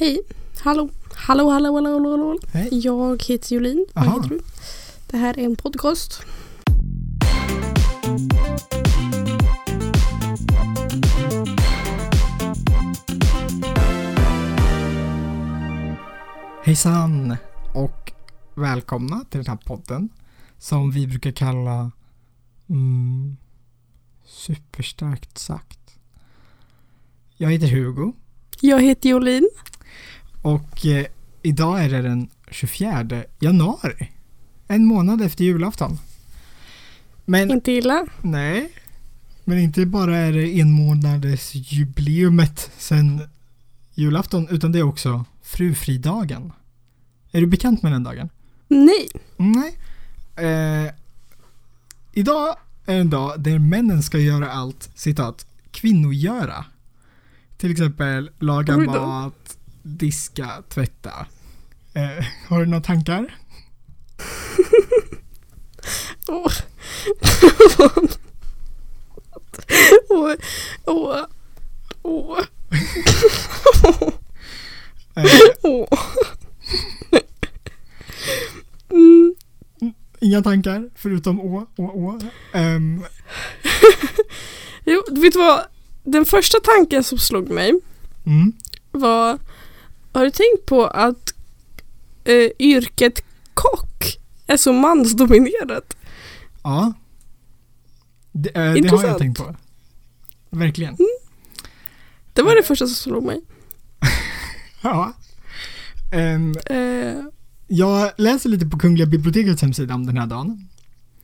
Hej. Hallå. Hallå, hallå, hallå, hallå, hallå. Hej. Jag heter Jolin. Vad Aha. heter du? Det här är en podcast. Hejsan och välkomna till den här podden som vi brukar kalla mm, Superstarkt sagt. Jag heter Hugo Jag heter Jolin. Och eh, idag är det den 24 januari. En månad efter julafton. Men Inte illa. nej, men inte bara är det en månaders jubileumet sen julafton utan det är också frufridagen. Är du bekant med den dagen? Nej. Nej. Eh, idag är en dag där männen ska göra allt, citat, kvinnogöra. Till exempel laga mat, diska, tvätta. Eh, har du några tankar? Åh. Åh. Åh. Åh. Eh, Åh. Mm. inga tankar förutom å, å, å. Ehm, Jo, vet du vad? Den första tanken som slog mig mm. var Har du tänkt på att eh, yrket kock är så mansdominerat? Ja. Det, eh, det har jag tänkt på. Verkligen. Det var det första som slog mig. Ja. Ehm, Eh, Jag läser lite på Kungliga bibliotekets hemsida om den här dagen.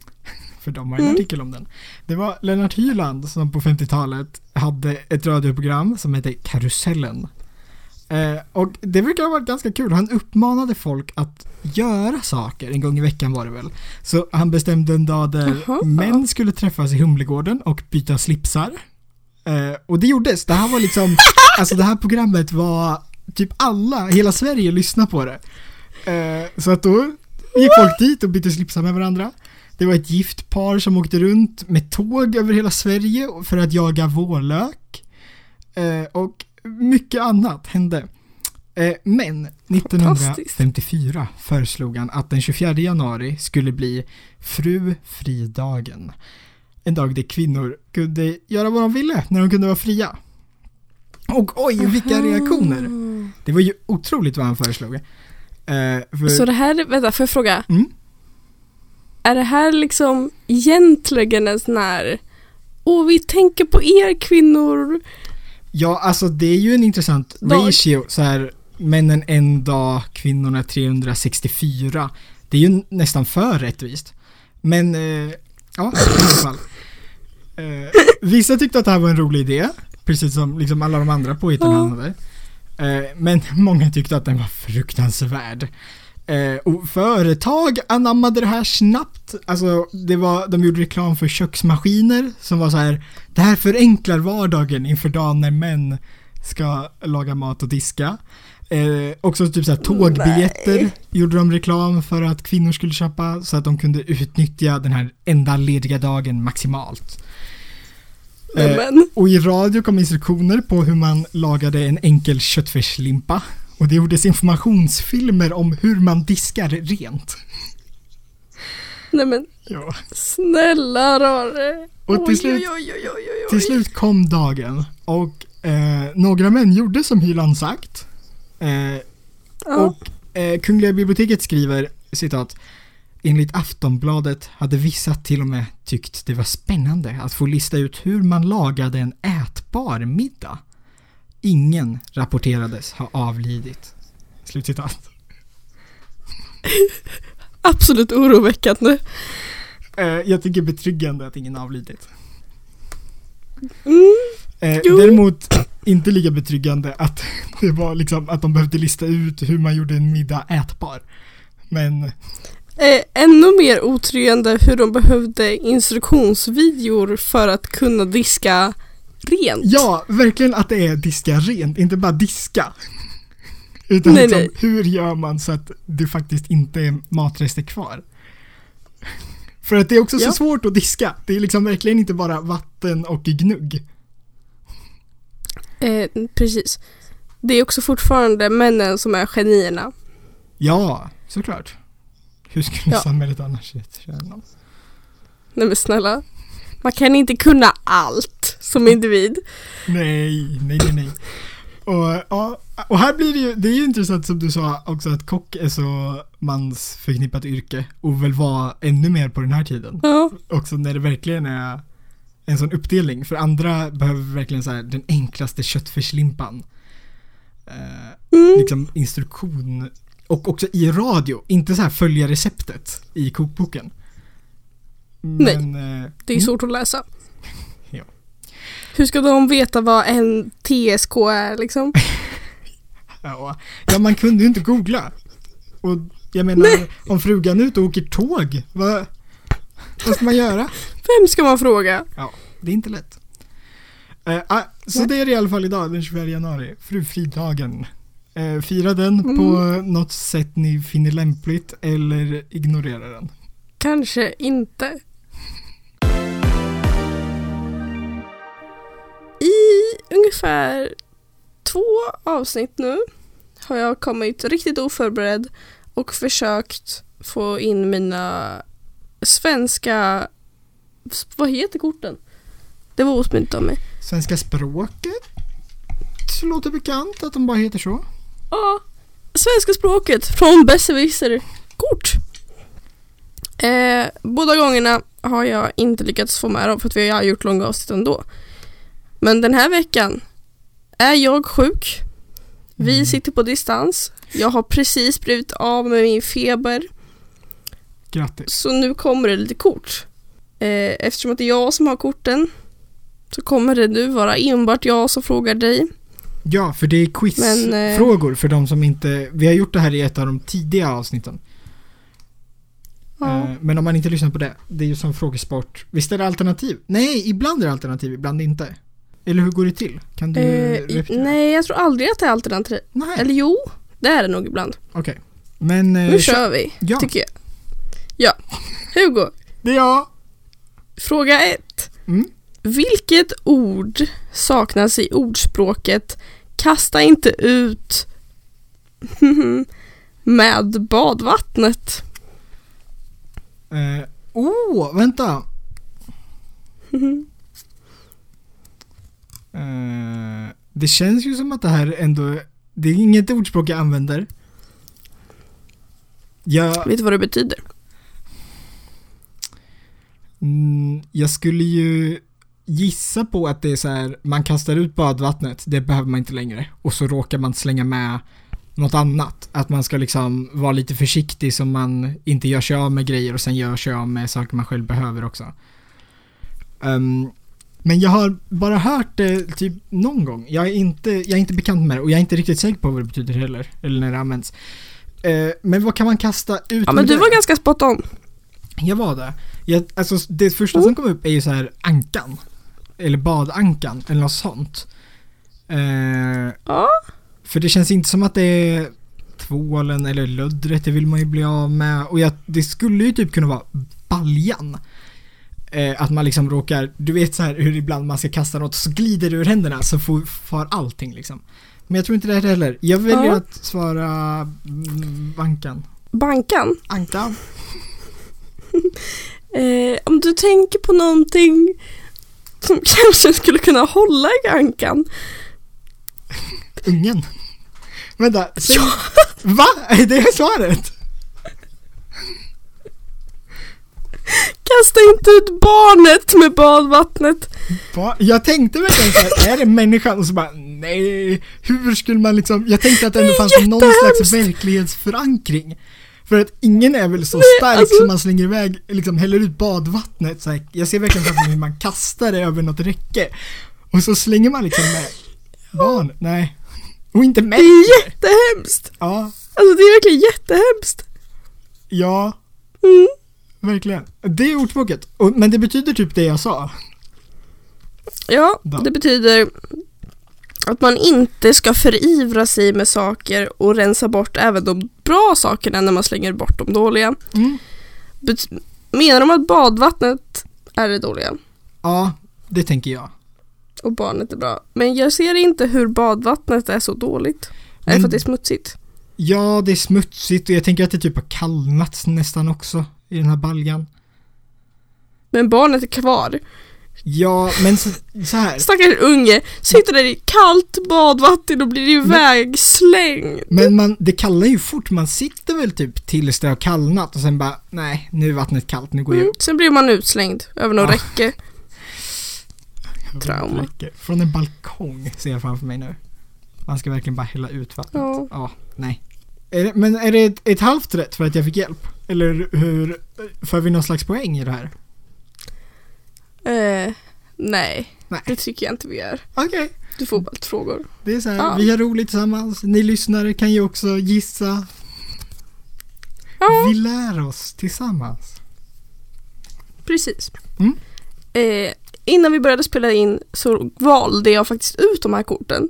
För de har en Mm. artikel om den. Det var Lennart Hyland som på 50-talet hade ett radioprogram som hette Karusellen. Eh, och det brukar ha varit ganska kul. Han uppmanade folk att göra saker en gång i veckan var det väl. Så han bestämde en dag där Jaha. män skulle träffas i Humlegården och byta slipsar. Eh, och det gjordes. Det här var liksom, alltså det här programmet var typ alla, hela Sverige lyssnade på det. Eh, så att då gick folk dit och bytte slipsar med varandra. Det var ett gift par som åkte runt med tåg över hela Sverige för att jaga vårlök. Eh, och mycket annat hände. Eh, men 1954 föreslog han att den 24 januari skulle bli frufridagen. En dag där kvinnor kunde göra vad de ville när de kunde vara fria. Och oj, vilka reaktioner! Det var ju otroligt vad han föreslog. Eh, för, Så det här, vänta får jag fråga? Mm. Är det här liksom egentligen en sån här Åh vi tänker på er kvinnor. Ja, alltså det är ju en intressant Dag. ratio. Så här, männen en dag, kvinnorna 364. Det är ju nästan för rättvist. Men, eh, ja, i alla fall. Eh, vissa tyckte att det här var en rolig idé, precis som liksom alla de andra påhitten han hade. Eh, men många tyckte att den var fruktansvärd. Eh, och företag anammade det här snabbt. Alltså, det var, de gjorde reklam för köksmaskiner som var så här. Det här förenklar vardagen inför dagen när män ska laga mat och diska. Eh, också typ så här tågbiljetter Nej. gjorde de reklam för att kvinnor skulle köpa så att de kunde utnyttja den här enda lediga dagen maximalt. Eh, och i radio kom instruktioner på hur man lagade en enkel köttfärslimpa. Och det gjordes informationsfilmer om hur man diskar rent. nej men Ja. snälla rare. Och till slut- oj, oj, oj, Till slut kom dagen och eh, några män gjorde som Hyland sagt. Eh, Ja. Och eh, Kungliga biblioteket skriver citat Enligt Aftonbladet hade vissa till och med tyckt det var spännande att få lista ut hur man lagade en ätbar middag. Ingen rapporterades ha avlidit. Slutcitat. Absolut oroväckande. Eh, jag tycker betryggande att ingen avlidit. Mm. Eh, däremot inte lika betryggande att det var liksom att de behövde lista ut hur man gjorde en middag ätbar. Men Eh, ännu mer otryggande hur de behövde instruktionsvideor för att kunna diska rent. Ja, verkligen att det är diska rent, inte bara diska. Utan Nej, liksom, nej. hur gör man så att det faktiskt inte är matrester kvar? För att det är också Ja. så svårt att diska. Det är liksom verkligen inte bara vatten och gnugg. Eh, precis. det är också fortfarande männen som är genierna. Ja, såklart. Hur skulle Ja. samhället annars se ut? Nej men snälla. Man kan inte kunna allt som individ. Nej, nej, nej, nej. Och, och här blir det ju, det är ju intressant som du sa också att kock är så mansförknippat yrke och väl var ännu mer på den här tiden. Ja. Också när det verkligen är en sån uppdelning. För andra behöver verkligen så här, den enklaste köttfärslimpan. Eh, Mm. liksom instruktion och också i radio, inte så här följa receptet i kokboken. Men, eh, Det är svårt att läsa. Ja. Hur ska de veta vad en TSK är liksom? Ja, man kunde ju inte googla. Och jag menar, om frugan är ute och åker tåg, vad, vad ska man göra? Vem ska man fråga? Ja, det är inte lätt. Eh, ah, så Nej. det är det i alla fall idag, den 24 januari, frufridagen. Eh, fira den Mm. på något sätt ni finner lämpligt eller ignorera den. Kanske inte. I ungefär två avsnitt nu har jag kommit riktigt oförberedd och försökt få in mina svenska... Vad heter korten? Det var osmidigt av mig. Svenska språket låter bekant att de bara heter så. Ja, svenska språket från Besserwisser kort. Eh, båda gångerna har jag inte lyckats få med dem för att vi har gjort långa avsnitt ändå. Men den här veckan är jag sjuk. Vi Mm. sitter på distans. Jag har precis blivit av med min feber. Grattis. Så nu kommer det lite kort. Eh, eftersom att det är jag som har korten så kommer det nu vara enbart jag som frågar dig. Ja, för det är Men, eh, quizfrågor för de som inte, vi har gjort det här i ett av de tidiga avsnitten. Ja. Eh, Men om man inte lyssnar på det, det är ju som frågesport. Visst är det alternativ? Nej, ibland är det alternativ, ibland inte. Eller hur går det till? Kan du Eh, nej, jag tror aldrig att det är alternativ. Nej. Eller jo, det är det nog ibland. Okej. Men... eh, Nu kör vi, Ja. tycker jag. Ja, Hugo. Det är jag. Fråga ett. Mm. Vilket ord saknas i ordspråket Kasta inte ut med badvattnet? Eh, oh, vänta. Eh, det känns ju som att det här ändå, det är inget ordspråk jag använder. Jag, Vet du vad det betyder? mm, jag skulle ju gissa på att det är så här, man kastar ut badvattnet, det behöver man inte längre. Och så råkar man slänga med något annat. Att man ska liksom vara lite försiktig så man inte gör sig av med grejer och sen gör sig av med saker man själv behöver också. Ehm, men jag har bara hört det typ någon gång. Jag är, inte, jag är inte bekant med det och jag är inte riktigt säker på vad det betyder heller. Eller när det används. Eh, men vad kan man kasta ut Ja men du det? var ganska spot on. Jag var det. Jag, alltså det första som kom upp är ju så här ankan. Eller badankan eller något sånt. Eh, Ja. För det känns inte som att det är tvålen eller löddret, det vill man ju bli av med. Och jag, det skulle ju typ kunna vara baljan. Eh, att man liksom råkar, du vet så här hur ibland man ska kasta något så glider det ur händerna så får, far allting liksom. Men jag tror inte det är det heller. Jag väljer Ja. att svara mm, bankan. Bankan. Ankan? Eh, om du tänker på någonting som kanske skulle kunna hålla i ankan. Ungen. Vänta, säg, Va? Är det svaret? Kasta inte ut barnet med badvattnet. Va? Jag tänkte verkligen såhär, är det människan? Och så bara, nej, hur skulle man liksom, jag tänkte att det ändå Det fanns någon slags verklighetsförankring. För att ingen är väl så Nej, stark alltså- som man slänger iväg, liksom häller ut badvattnet så här, Jag ser verkligen framför mig hur man kastar det över något räcke. Och så slänger man liksom med barn, nej. Och inte Det mig. är jättehemskt. Ja, Alltså det är verkligen jättehemskt. ja, Mm. verkligen. Det är ordspråket. Men det betyder typ det jag sa. Ja, Då. det betyder att man inte ska förivra sig med saker och rensa bort även de bra sakerna när man slänger bort de dåliga. Mm. Menar de att badvattnet är det dåliga? Ja, det tänker jag. Och barnet är bra. Men jag ser inte hur badvattnet är så dåligt. Är det Men- för att det är smutsigt? Ja, det är smutsigt och jag tänker att det typ har kallnat nästan också i den här baljan. Men barnet är kvar. Ja, men så, så här. Stackars unge sitter där i kallt badvatten och blir ivägslängd. Men man, det kallar ju fort, man sitter väl typ tills det har kallnat och sen bara, nej, nu är vattnet kallt, nu går jag Mm. Sen blir man utslängd över något Ja. räcke. Trauma. Från en balkong ser jag framför mig nu. Man ska verkligen bara hälla ut vattnet. Ja. Ja, nej. Är det, men är det ett, ett halvt rätt för att jag fick hjälp? Eller hur, får vi någon slags poäng i det här? Eh, nej, Nej. det tycker jag inte vi gör. Okej. Du får bara frågor. Det är så här, Ja. vi har roligt tillsammans. Ni lyssnare kan ju också gissa. Ja, Vi lär oss tillsammans. precis. Mm. Eh, innan vi började spela in så valde jag faktiskt ut de här korten.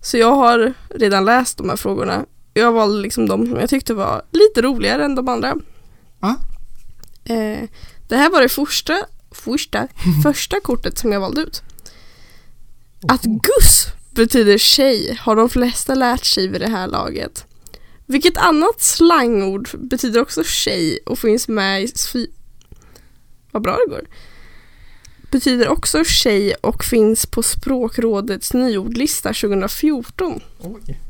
Så jag har redan läst de här frågorna. Jag valde liksom de som jag tyckte var lite roligare än de andra. Ja. Eh, det här var det första, första, första kortet som jag valde ut. Att Gus betyder tjej har de flesta lärt sig vid det här laget. Vilket annat slangord betyder också tjej och finns med i. Vad bra det går. Betyder också tjej och finns på språkrådets nyordlista 2014. Oj.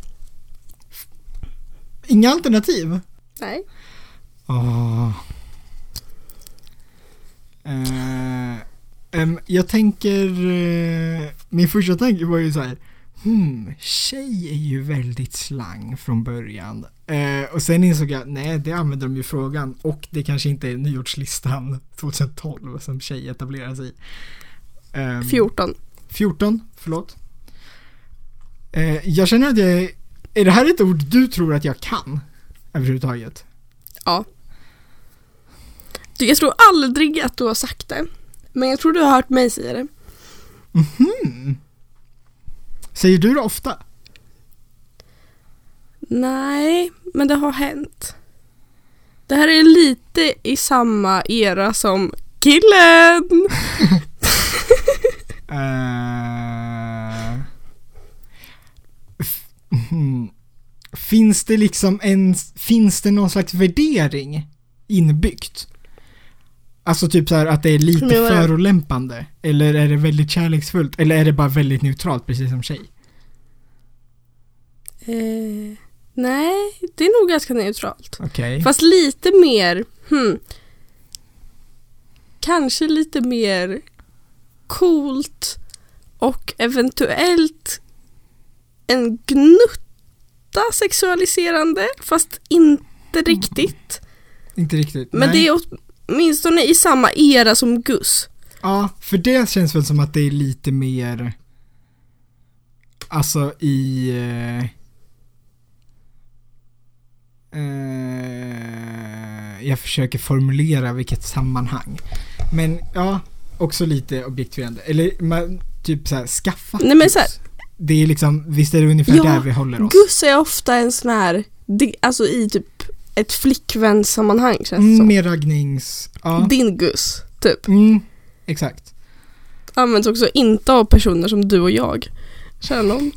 Inga alternativ? Nej. Åh. Eh, em, jag tänker, eh, min första tanke var ju så här. Hmm, tjej är ju väldigt slang från början. Eh, och sen insåg jag, nej det använder de ju frågan och det kanske inte är nyårslistan 2012 som tjej etablerar sig i. Ehm, 14. 14, förlåt. Eh, jag känner att jag, är det här ett ord du tror att jag kan? Överhuvudtaget? Ja. Du, Jag tror aldrig att du har sagt det. Men jag tror du har hört mig säga det. Mhm. Säger du det ofta? Nej, men det har hänt. Det här är lite i samma era som killen. Mhm. Finns det liksom en, finns det någon slags värdering inbyggt? Alltså typ så här att det är lite du? förolämpande? Eller är det väldigt kärleksfullt? Eller är det bara väldigt neutralt precis som tjej? Eh, nej, det är nog ganska neutralt. Okej. Fast lite mer, hmm, kanske lite mer coolt och eventuellt en gnutta sexualiserande fast inte riktigt. Inte riktigt. Men nej. det är åtminstone i samma era som Gus. Ja, för det känns väl som att det är lite mer Alltså i eh, Jag försöker formulera vilket sammanhang Men ja, också lite objektifierande Eller man, typ såhär skaffa Nej, men så här- Det är liksom, visst är det ungefär Ja, där vi håller oss Gus är ofta en sån här, alltså i typ ett flickvänssammanhang känns det mm, som. Mer raggnings, ja Din Gus, typ. mm, Exakt Används också inte av personer som du och jag. Känner någon?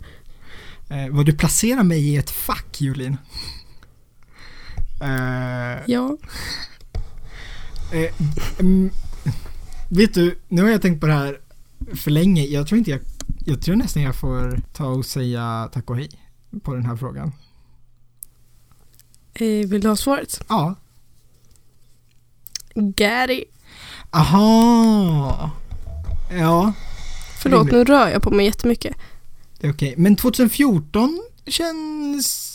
eh, Vad du placerar mig i ett fack Julin eh, Ja. Eh, mm, vet du, nu har jag tänkt på det här för länge. Jag tror inte jag, jag tror nästan jag får ta och säga tack och hej på den här frågan. Eh, vill du ha svaret? Ja. Gary. Aha. Ja, Förlåt, nu rör jag på mig jättemycket. det är okej. Men 2014 känns...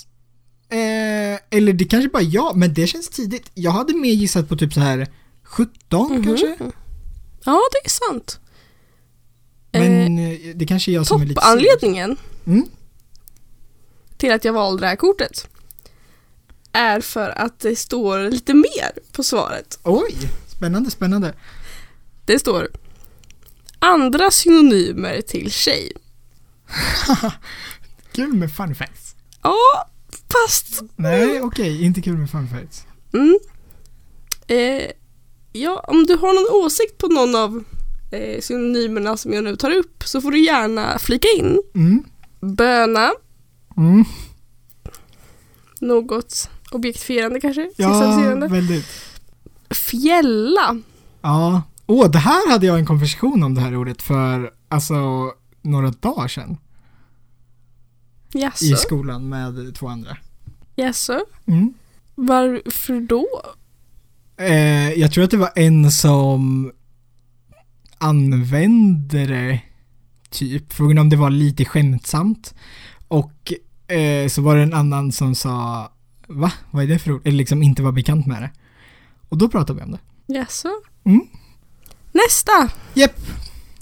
Eh, eller det kanske bara jag, men det känns tidigt. Jag hade mer gissat på typ så här 17 Mhm. kanske. Ja, det är sant. eh, Men eh, det kanske är jag som är lite. Toppanledningen Mm. till att jag valde det här kortet är för att det står lite mer på svaret. Oj, spännande, spännande. Det står andra synonymer till tjej. Kul med fun facts. Ja, fast... Nej, okej, inte kul med fun facts. Mm. Eh, ja, om du har någon åsikt på någon av eh, synonymerna som jag nu tar upp så får du gärna flika in. Mm. Böna, Mm. något objektifierande kanske? Ja, väldigt. Fjälla. Ja. Åh, det här hade jag en konversation om det här ordet för, alltså, några dagar sedan. I Jaså? skolan med två andra. Jaså? Mm. Varför då? Eh, jag tror att det var en som använde det, typ. Frågan om det var lite skämtsamt. Och eh, så var det en annan som sa, va? Vad är det för ord? Eller liksom inte var bekant med det. Och då pratade vi om det. Jaså? Mm. Nästa! Japp.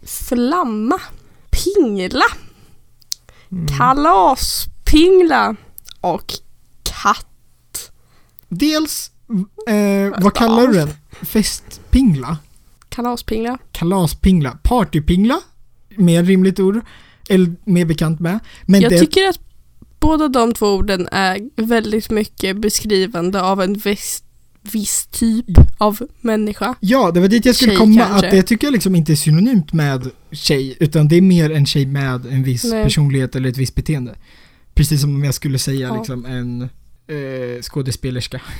Flamma. Pingla. Kalaspingla. Och katt. Dels, eh, vad kallar du den? Festpingla? Kalaspingla. Kalaspingla? Partypingla? Mer rimligt ord. Eller mer bekant med. Men Jag det, tycker att båda de två orden är väldigt mycket beskrivande av en viss, viss typ av människa. Ja, det var dit jag skulle Tjej komma. kanske. Att det tycker jag liksom inte är synonymt med tjej, utan det är mer en tjej med en viss Nej. personlighet eller ett visst beteende. Precis som om jag skulle säga Ja. liksom en eh, skådespelerska.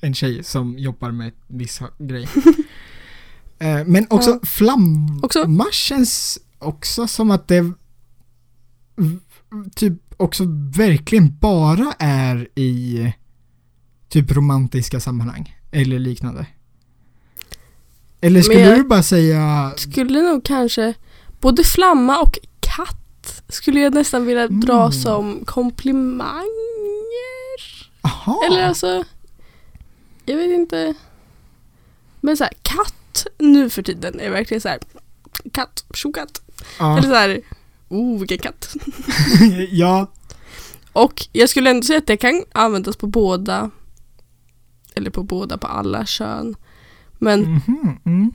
En tjej som jobbar med viss grej. eh, men också Ja. flamma Också- känns också som att det typ också verkligen bara är i typ romantiska sammanhang eller liknande. Eller skulle jag- du bara säga Skulle nog kanske både flamma och katt skulle jag nästan vilja dra Mm. som komplimanger. aha? Eller alltså, jag vet inte. Men så här, katt nu för tiden är verkligen så här, katt, tjokatt. ja. Eller så här, oh vilken katt. ja, Och jag skulle ändå säga att det kan användas på båda, eller på båda, på alla kön. Men mhm, mm.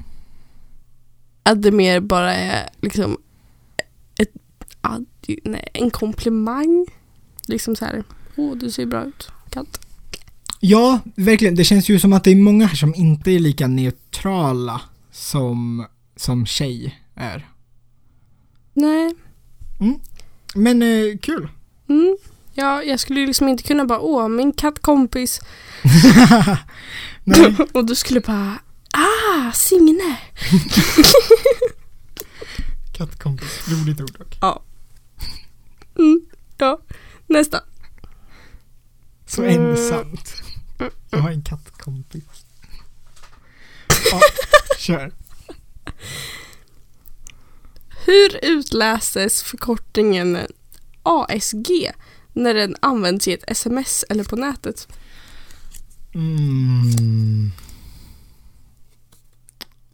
att det mer bara är liksom ett, nej, en komplimang. Liksom så här, åh du ser bra ut, katt. ja, verkligen. Det känns ju som att det är många här som inte är lika neutrala som, som tjej är. Nej, Men eh, kul. mm. Ja, jag skulle liksom inte kunna bara, åh min kattkompis. Nej. Och du skulle bara, ah, Signe. Kattkompis, roligt ord dock. Mm. Ja, nästa. Så ensamt. Jag har en kattkompis. Ja, kör. Hur utläses förkortningen ASG när den används i ett sms eller på nätet? Mm.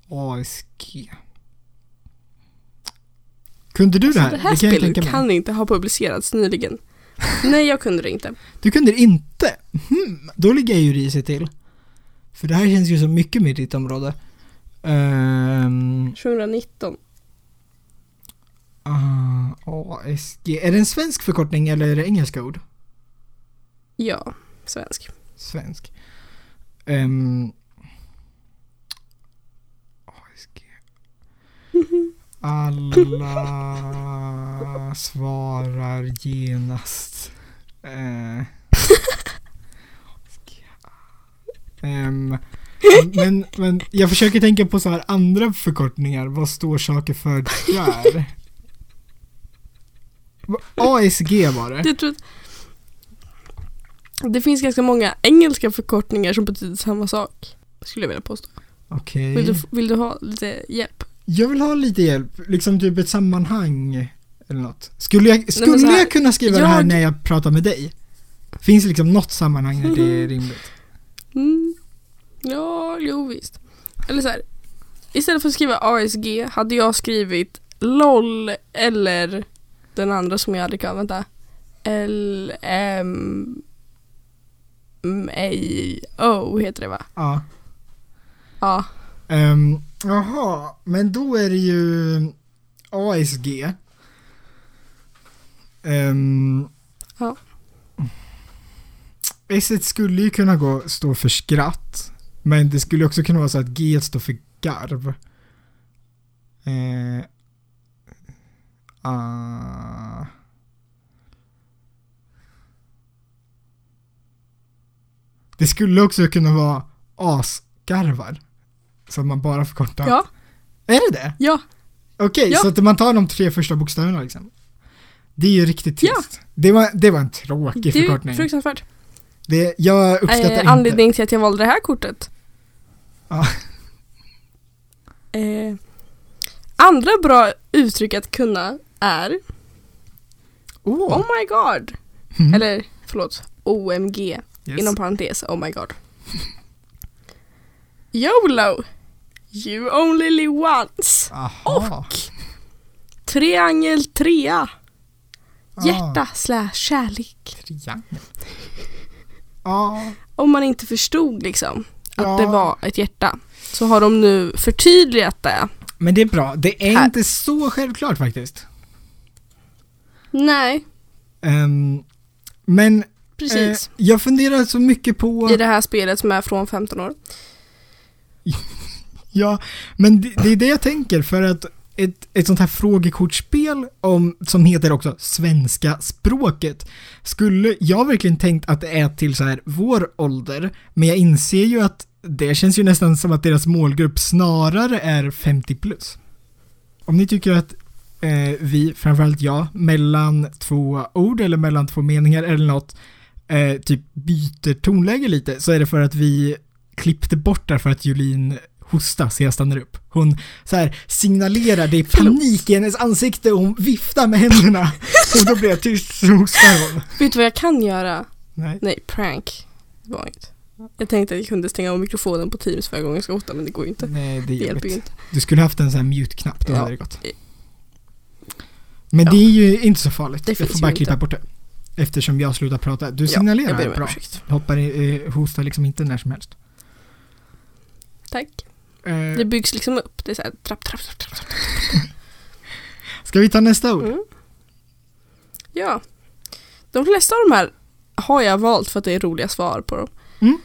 ASG. Kunde du det här? Så det här kan jag spelet kan inte ha publicerats nyligen. Nej, jag kunde det inte. Du kunde det inte? Hmm, då ligger jag ju risigt till. För det här känns ju så mycket mer ditt område. Um, 2019. ASG. Är det en svensk förkortning eller är det engelska ord? Ja, svensk. Svensk. Um, ASG. Alla svarar genast. Eh. Ehm, men, men jag försöker tänka på så här andra förkortningar. Vad står saker för där? ASG var det. Jag att det finns ganska många engelska förkortningar som betyder samma sak. Skulle jag vilja påstå. Okej. Vill, du, vill du ha lite hjälp? Jag vill ha lite hjälp, liksom typ ett sammanhang eller något. Skulle jag, skulle så här, jag kunna skriva det här jag- när jag pratar med dig? Finns det liksom något sammanhang där det är rimligt? Mm. Ja, jo visst. Eller så här. Istället för att skriva ASG hade jag skrivit LOL eller den andra som jag aldrig kan vänta. L M M A O heter det va? Ja. Ja. Um, Jaha, men då är det ju ASG. Um, Ja. S skulle ju kunna gå, stå för skratt. Men det skulle också kunna vara så att G står för garv. Eh, ah. det skulle också kunna vara asgarvar. Så att man bara förkortar. Ja, Är det det? ja, Okej, Ja. så att man tar de tre första bokstäverna liksom. Det är ju riktigt Ja. trist. Det, var, det var en tråkig det är ju förkortning. fruktansvärt. Det, jag uppskattar Eh, inte. anledningen till att jag valde det här kortet. Ja. Eh, andra bra uttryck att kunna är Åh, Oh my god. Mm. Eller förlåt, OMG. yes. Inom parentes, oh my god. YOLO. You only live once. Aha. Och triangel trea. Ah, Hjärta slash kärlek. triangel. Ja, Om man inte förstod liksom att Ja. det var ett hjärta så har de nu förtydligat det. men det är bra. Det är Här. inte så självklart faktiskt. Nej, Ehm, men precis. eh, jag funderar så mycket på... I det här spelet som är från 15 år. Ja, men det, det är det jag tänker för att ett, ett sånt här frågekortspel om, som heter också svenska språket skulle jag verkligen tänkt att det är till så här vår ålder men jag inser ju att det känns ju nästan som att deras målgrupp snarare är 50 plus. Om ni tycker att eh, vi, framförallt jag, mellan två ord eller mellan två meningar eller något eh, typ byter tonläge lite så är det för att vi klippte bort där för att Julin hosta så jag stannar upp. Hon så här signalerar, det är panik i hennes ansikte och hon viftar med händerna. Och då blir jag tyst så hostar hon. Vet du vad jag kan göra? Nej. Nej, prank. Det var inget. Jag tänkte att jag kunde stänga av mikrofonen på Teams varje gång jag ska hota men det går ju inte. Nej, det Det hjälper ju inte. Du skulle haft en sån här mute-knapp, då Ja. hade det gått. Men Ja. det är ju inte så farligt. Det jag får bara inte. klippa bort det. Eftersom jag slutar prata. Du Ja, signalerar om bra. ursäkt. Hoppar eh, hostar liksom inte när som helst. Tack. Eh, Det byggs liksom upp. Det är såhär trapp, trapp, trapp, trapp. trapp. ska vi ta nästa ord? Mm. Ja. De flesta av de här har jag valt för att det är roliga svar på dem. Mm.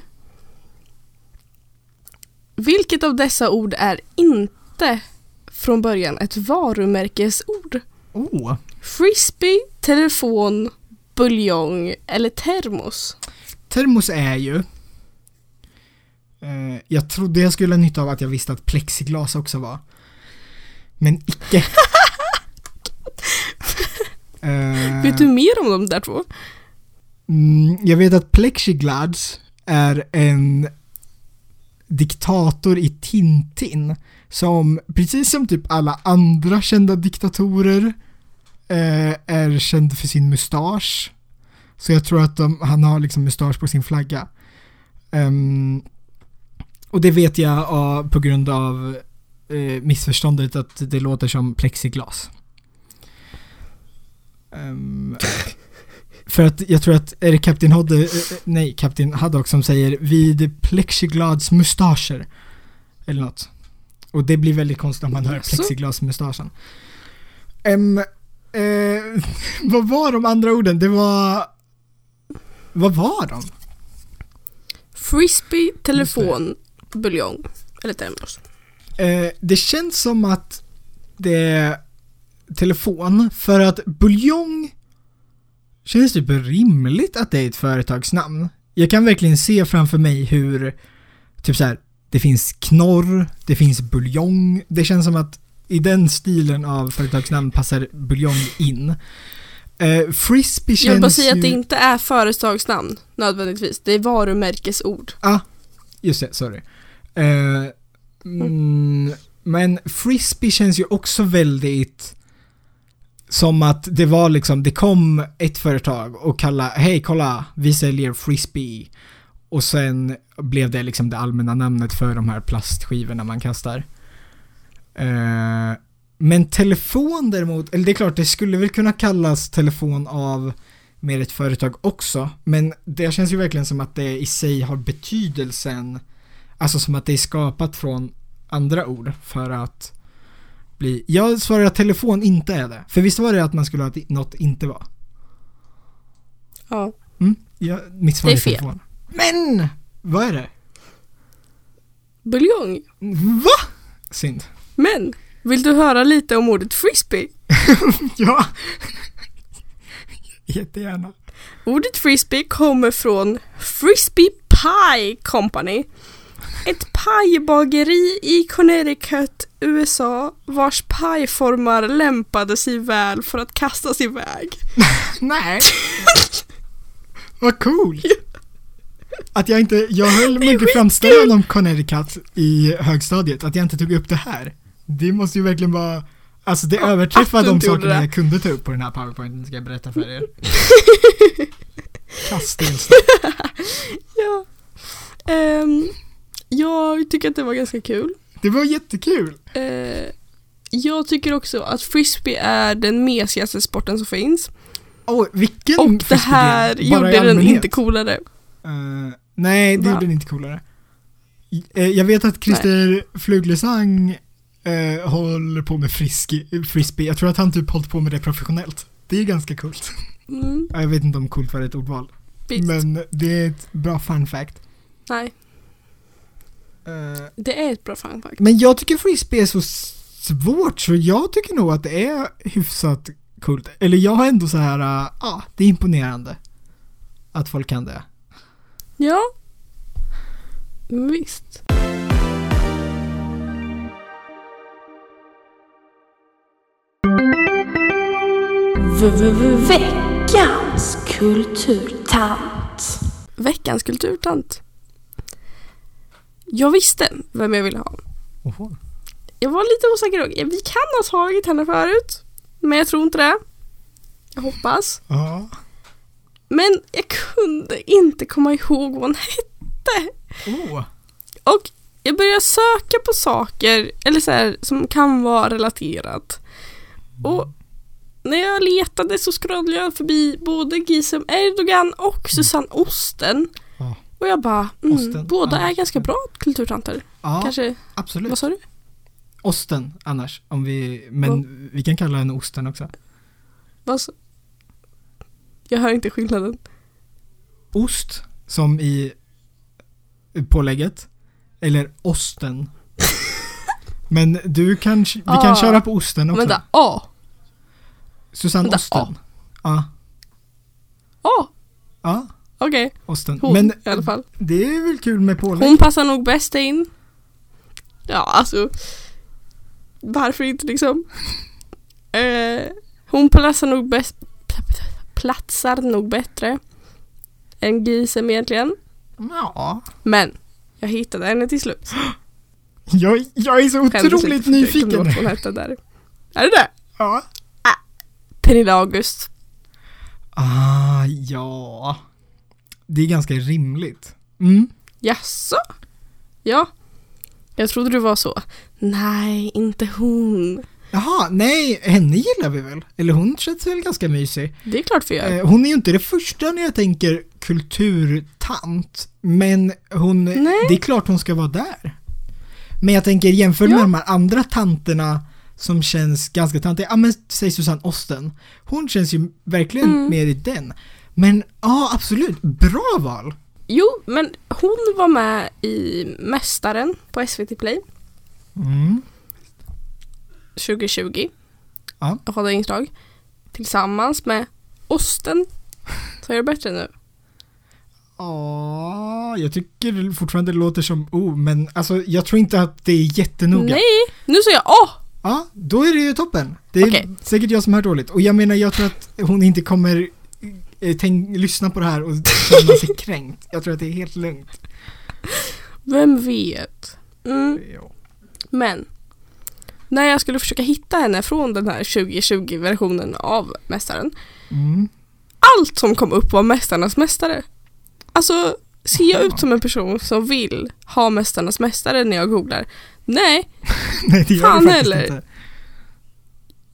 Vilket av dessa ord är inte från början ett varumärkesord? Oh, Frisbee, telefon, buljong eller termos? termos är ju eh, Jag trodde jag skulle ha nytta av att jag visste att plexiglas också var Men icke Eh, Vet du mer om de där två? mm, Jag vet att plexiglas är en diktator i Tintin som precis som typ alla andra kända diktatorer eh, är känd för sin mustasch. Så jag tror att de, han har liksom mustasch på sin flagga. Um, och det vet jag av, på grund av eh, missförståndet att det låter som plexiglas. Um, för att jag tror att, är det Kapten Hodde, eh, eh, nej Kapten Haddock som säger vid plexiglads mustascher. Eller något. Och det blir väldigt konstigt om man hör plexiglasmustaschen. Um, eh, vad var de andra orden? Det var... Vad var de? Frisbee, telefon, buljong eller termos. Eh, det känns som att det är telefon för att buljong känns typ rimligt att det är ett företagsnamn. Jag kan verkligen se framför mig hur typ så här, det finns knorr, det finns buljong. Det känns som att i den stilen av företagsnamn passar buljong in. Eh, frisbee känns Jag vill bara säga ju... att det inte är företagsnamn nödvändigtvis. Det är varumärkesord. Ah, just det, sorry. Eh, mm, men frisbee känns ju också väldigt som att det var liksom, det kom ett företag och kallade, hej kolla, vi säljer frisbee. Och sen blev det liksom det allmänna namnet för de här plastskivorna man kastar. Eh, men telefon däremot, eller det är klart det skulle väl kunna kallas telefon av mer ett företag också, men det känns ju verkligen som att det i sig har betydelsen, alltså som att det är skapat från andra ord för att bli, jag svarar att telefon inte är det, för visst var det att man skulle ha att något inte var? Ja. Mm? Ja, mitt svar Det är är, fel. telefon. Men! Vad är det? Buljong. Va? Synd. Men Vill du höra lite om ordet frisbee? ja. Jättegärna. Ordet frisbee kommer från Frisbee Pie Company. Ett pajbageri i Connecticut, USA vars pajformar lämpade sig väl för att kastas iväg. Nej. Vad cool. Att jag inte, jag höll mycket skitkul. framställan om Connecticut i högstadiet, att jag inte tog upp det här. Det måste ju verkligen vara, alltså det Ja, överträffar de sakerna jag kunde ta upp på den här powerpointen, ska jag berätta för er. Kast Ja. Ehm, jag tycker att det var ganska kul. Det var jättekul. Eh, jag tycker också att frisbee är den mesigaste sporten som finns. Åh, vilken Och det här gjorde den inte coolare. Eh, nej, det Va? gjorde den inte coolare. Eh, jag vet att Christer Fuglesang uh, håller på med friski, frisbee. Jag tror att han typ hållit på med det professionellt. Det är ganska coolt. Mm, Ja, Jag vet inte om coolt var ett ordval. visst. Men det är ett bra fun fact. Nej, Eh, det är ett bra fun fact. men jag tycker frisbee är så svårt så jag tycker nog att det är hyfsat coolt. Eller jag har ändå så här, ja, ah, det är imponerande. Att folk kan det. Ja. Visst. Veckans kulturtant. Veckans kulturtant. Jag visste vem jag ville ha. Oho. Jag var lite osäker. Vi kan ha tagit henne förut. Men jag tror inte det. Jag hoppas. Ja. Men jag kunde inte komma ihåg vad hon hette. Åh. Och jag började söka på saker eller så här, som kan vara relaterat. Och när jag letade så scrollade jag förbi både Gisem Erdogan och Susanne Osten. Och jag bara, mm, Osten, båda ja. är ganska bra kulturtanter. Ja, Kanske, absolut. vad sa du? Osten annars, om vi, men vi kan kalla den osten också. Vad sa- Jag hör inte skillnaden. Ost, som i pålägget, eller osten. men du kan, vi kan Ah. köra på osten också. Vänta, A. Susanne vänta, Osten. Ja, A. ja, Okej, osten. hon men i alla fall. det är väl kul med pålägg? Hon passar nog bäst in. Ja, alltså. Varför inte liksom? Eh, hon platsar nog bäst platsar nog bättre än Gisem egentligen. Ja. Men jag hittade henne till slut. Jag, jag är så otroligt jag nyfiken. vad hon hette där. Är det det? Ja. Pernilla August. Ah, ja. Det är ganska rimligt. Mm. Jaså? Ja. Jag trodde du var så. Nej, inte hon. Jaha, nej, henne gillar vi väl? Eller hon känns väl ganska mysig. Det är klart vi gör. Eh, hon är ju inte det första när jag tänker kulturtant, men hon, Nej. det är klart hon ska vara där. Men jag tänker jämför med Ja. de här andra tanterna som känns ganska tantiga, ja men säg Susanne Osten. Hon känns ju verkligen Mm. mer i den. Men ja, absolut, bra val. Jo, men hon var med i Mästaren på SVT Play Mm. 2020. Ja. Jag hade inslag. Tillsammans med Osten. Så är det bättre nu. Ja, jag tycker fortfarande det låter som O, men alltså jag tror inte att det är jättenoga. Nej, nu säger jag åh! Ja, då är det ju toppen. Det är Okej. säkert jag som hör dåligt. Och jag menar, jag tror att hon inte kommer tänk, lyssna på det här och känna sig kränkt. Jag tror att det är helt lugnt. Vem vet? Mm, men. När jag skulle försöka hitta henne från den här 2020-versionen av Mästaren. Mm. Allt som kom upp var Mästarnas Mästare. Alltså, ser jag ut som en person som vill ha Mästarnas Mästare när jag googlar? Nej, Nej, det gör Fan heller. inte.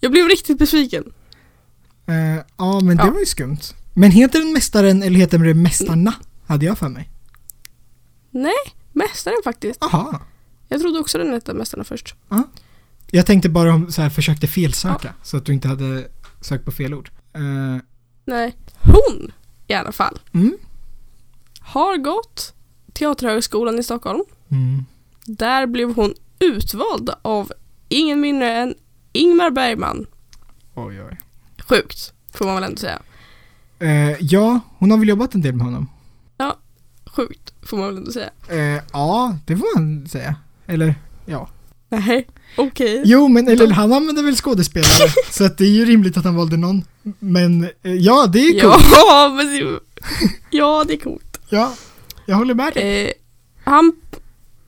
jag blev riktigt besviken. Eh, ja, men det Ja. var ju skumt. Men heter den Mästaren eller heter den Mästarna? Hade jag för mig. Nej, Mästaren faktiskt. Aha. Jag trodde också den hette Mästarna först. Jag tänkte bara om så här försökte felsöka så att du inte hade sökt på fel ord. Eh, Nej, hon i alla fall mm. har gått Teaterhögskolan i Stockholm. Mm. Där blev hon utvald av ingen mindre än Ingmar Bergman. Oj, oj. Sjukt, får man väl ändå säga. Eh, ja, hon har väl jobbat en del med honom? Sjukt, får man väl ändå säga. Eh, ja, det får man säga. Eller, ja. Nej, okej. Jo, men eller han använder väl skådespelare, så att det är ju rimligt att han valde någon. Men eh, ja, det är coolt. Ja, men det, ja, det är coolt. Ja, jag håller med dig. Eh, han,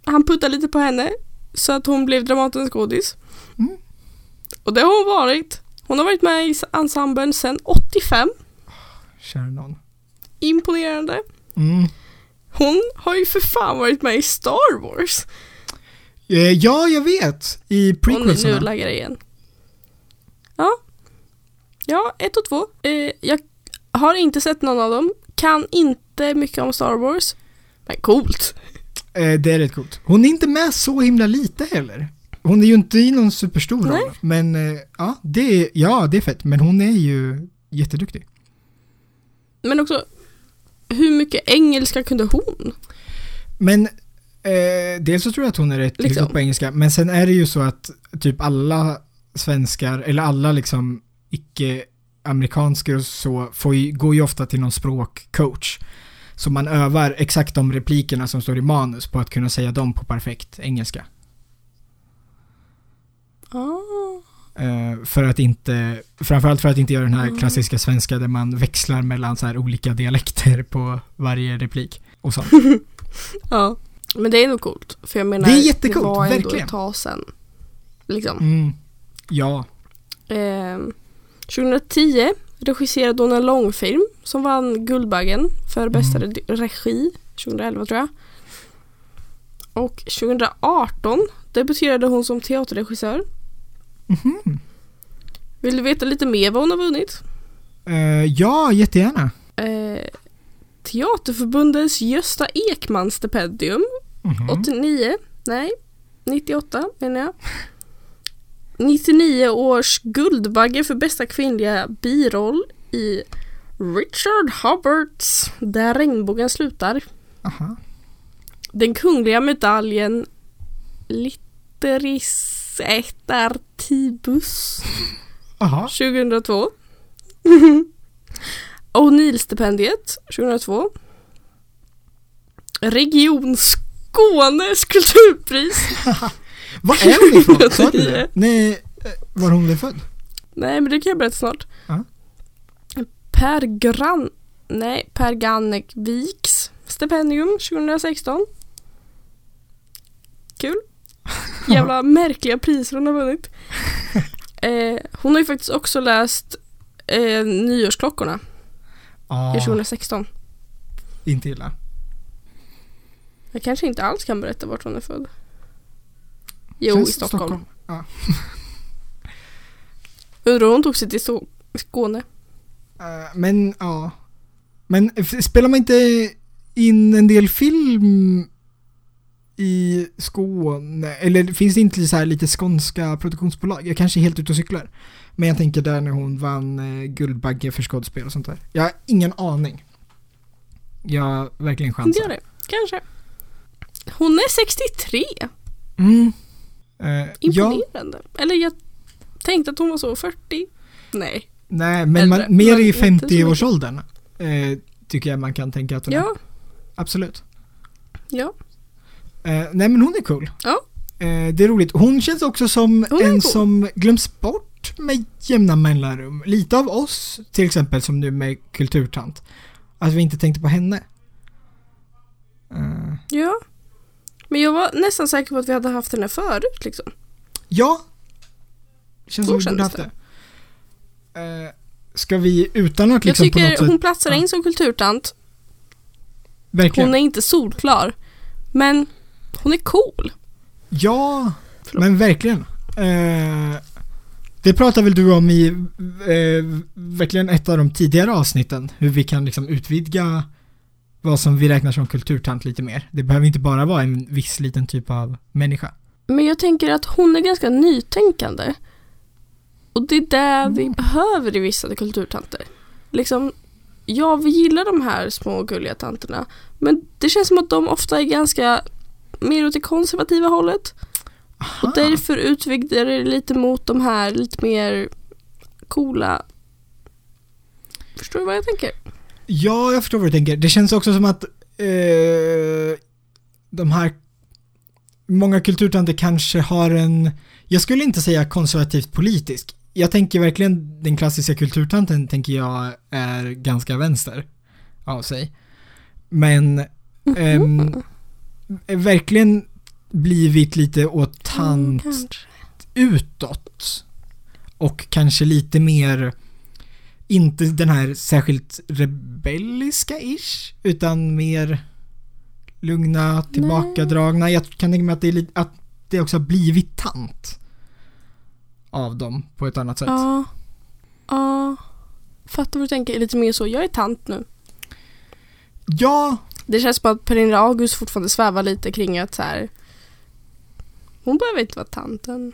han puttade lite på henne så att hon blev Dramatens skådis. Mm. Och det har hon varit. Hon har varit med i ensemblen sedan 85. Kära någon. Imponerande. Mm. Hon har ju för fan varit med i Star Wars. Eh, ja, jag vet. I Och nu prequelserna. laggar det igen. Ja. Ja, ett och två. Eh, jag har inte sett någon av dem. Kan inte mycket om Star Wars. Men coolt. Eh, det är rätt coolt. Hon är inte med så himla lite heller. Hon är ju inte i någon superstor roll. Men ja, det är, ja, det är fett. Men hon är ju jätteduktig. Men också, hur mycket engelska kunde hon? Men eh, dels så tror jag att hon är rätt Liksom. på engelska. Men sen är det ju så att typ alla svenskar, eller alla liksom icke-amerikansker och så, får ju, går ju ofta till någon språkcoach. Så man övar exakt de replikerna som står i manus på att kunna säga dem på perfekt engelska. Ah. Eh, för att inte, framförallt för att inte göra den här Mm. klassiska svenska där man växlar mellan så här olika dialekter på varje replik. Och sånt. Ja. Men det är nog coolt. För jag menar, Det är jättecoolt, det var ändå verkligen. ett tag sedan. Liksom. Mm. Ja. Ehm, 2010 regisserade hon en långfilm som vann Guldbaggen för bästa Mm. re- regi 2011 tror jag. Och 2018 debuterade hon som teaterregissör. Mhm. Vill du veta lite mer vad hon har vunnit? Eh, ja, jättegärna. Eh, Teaterförbundets Gösta Ekman stipendium Mhm. 89, nej 98 menar jag. 99 års Guldbagge för bästa kvinnliga biroll i Richard Hubbards Där regnbågen slutar. Aha. Den kungliga medaljen Litteris et artibus Aha. 2002. O'Neill-stipendiet 2002. Region Skånes kulturpris. Vad är hon ifrån? Sa du 2010. det? Nej, eh, var hon väl född? Nej men det kan jag berätta snart. Ja. Per Gran... Nej, Per Gannek-Viks stipendium 2016. Kul. Jävla märkliga priser hon har vunnit. Eh, hon har ju faktiskt också läst eh, Nyårsklockorna i 2016. inte illa. Jag kanske inte alls kan berätta vart hon är född. Jo, Känns i Stockholm. Ja. Undrar hon tog sig till Skåne. Eh, men, ja. Men spelar man inte in en del film i Skåne? Eller finns det inte så här lite skånska produktionsbolag? Jag kanske är helt ute och cyklar. Men jag tänker där när hon vann eh, Guldbagge för skådespel och sånt där. Jag har ingen aning. Jag verkligen Inte chansar. jag det. Kanske. Hon är 63. Mm. Eh, ja, Imponerande. Eller jag tänkte att hon var så 40. Nej. nej, men Äldre, man, mer i inte så mycket. 50-årsåldern eh, tycker jag man kan tänka att hon är. Ja, Absolut. ja. Eh, nej men hon är cool. Ja. Eh, det är roligt. Hon känns också som en cool. som glöms bort med jämna mellanrum. Lite av oss till exempel som nu med Kulturtant. Att vi inte tänkte på henne. Eh, Ja. Men jag var nästan säker på att vi hade haft henne förut liksom. ja. Känns Så som vi borde haft det. Eh, ska vi utan att liksom jag på något tycker sätt... hon platsar ja. in som kulturtant. Verkligen. Hon är inte solklar. Men hon är cool. Ja, Förlåt. men verkligen. Eh, det pratar väl du om i eh, verkligen ett av de tidigare avsnitten. Hur vi kan liksom utvidga vad som vi räknar som kulturtant lite mer. Det behöver inte bara vara en viss liten typ av människa. Men jag tänker att hon är ganska nytänkande. Och det är det vi behöver i vissa kulturtanter. Liksom, ja vi gillar de här små gulliga tanterna. Men det känns som att de ofta är ganska mer åt det konservativa hållet. Aha. Och därför utvidgade det lite mot de här lite mer coola. Förstår du vad jag tänker? Ja, jag förstår vad du tänker. Det känns också som att eh, de här många kulturtanter kanske har en, jag skulle inte säga konservativt politisk. Jag tänker verkligen den klassiska kulturtanten tänker jag är ganska vänster av sig. Men ehm, verkligen blivit lite åt tant Mm, utåt. Och kanske lite mer, inte den här särskilt rebelliska-ish, utan mer lugna, tillbakadragna. Jag kan tänka mig att det, är lite, att det också har blivit tant av dem på ett annat sätt. Ja. Ja. Fattar vad du tänker. Lite mer så. Jag är tant nu. Ja, Det känns som att Pernilla August fortfarande svävar lite kring att så här. Hon behöver inte vara tanten.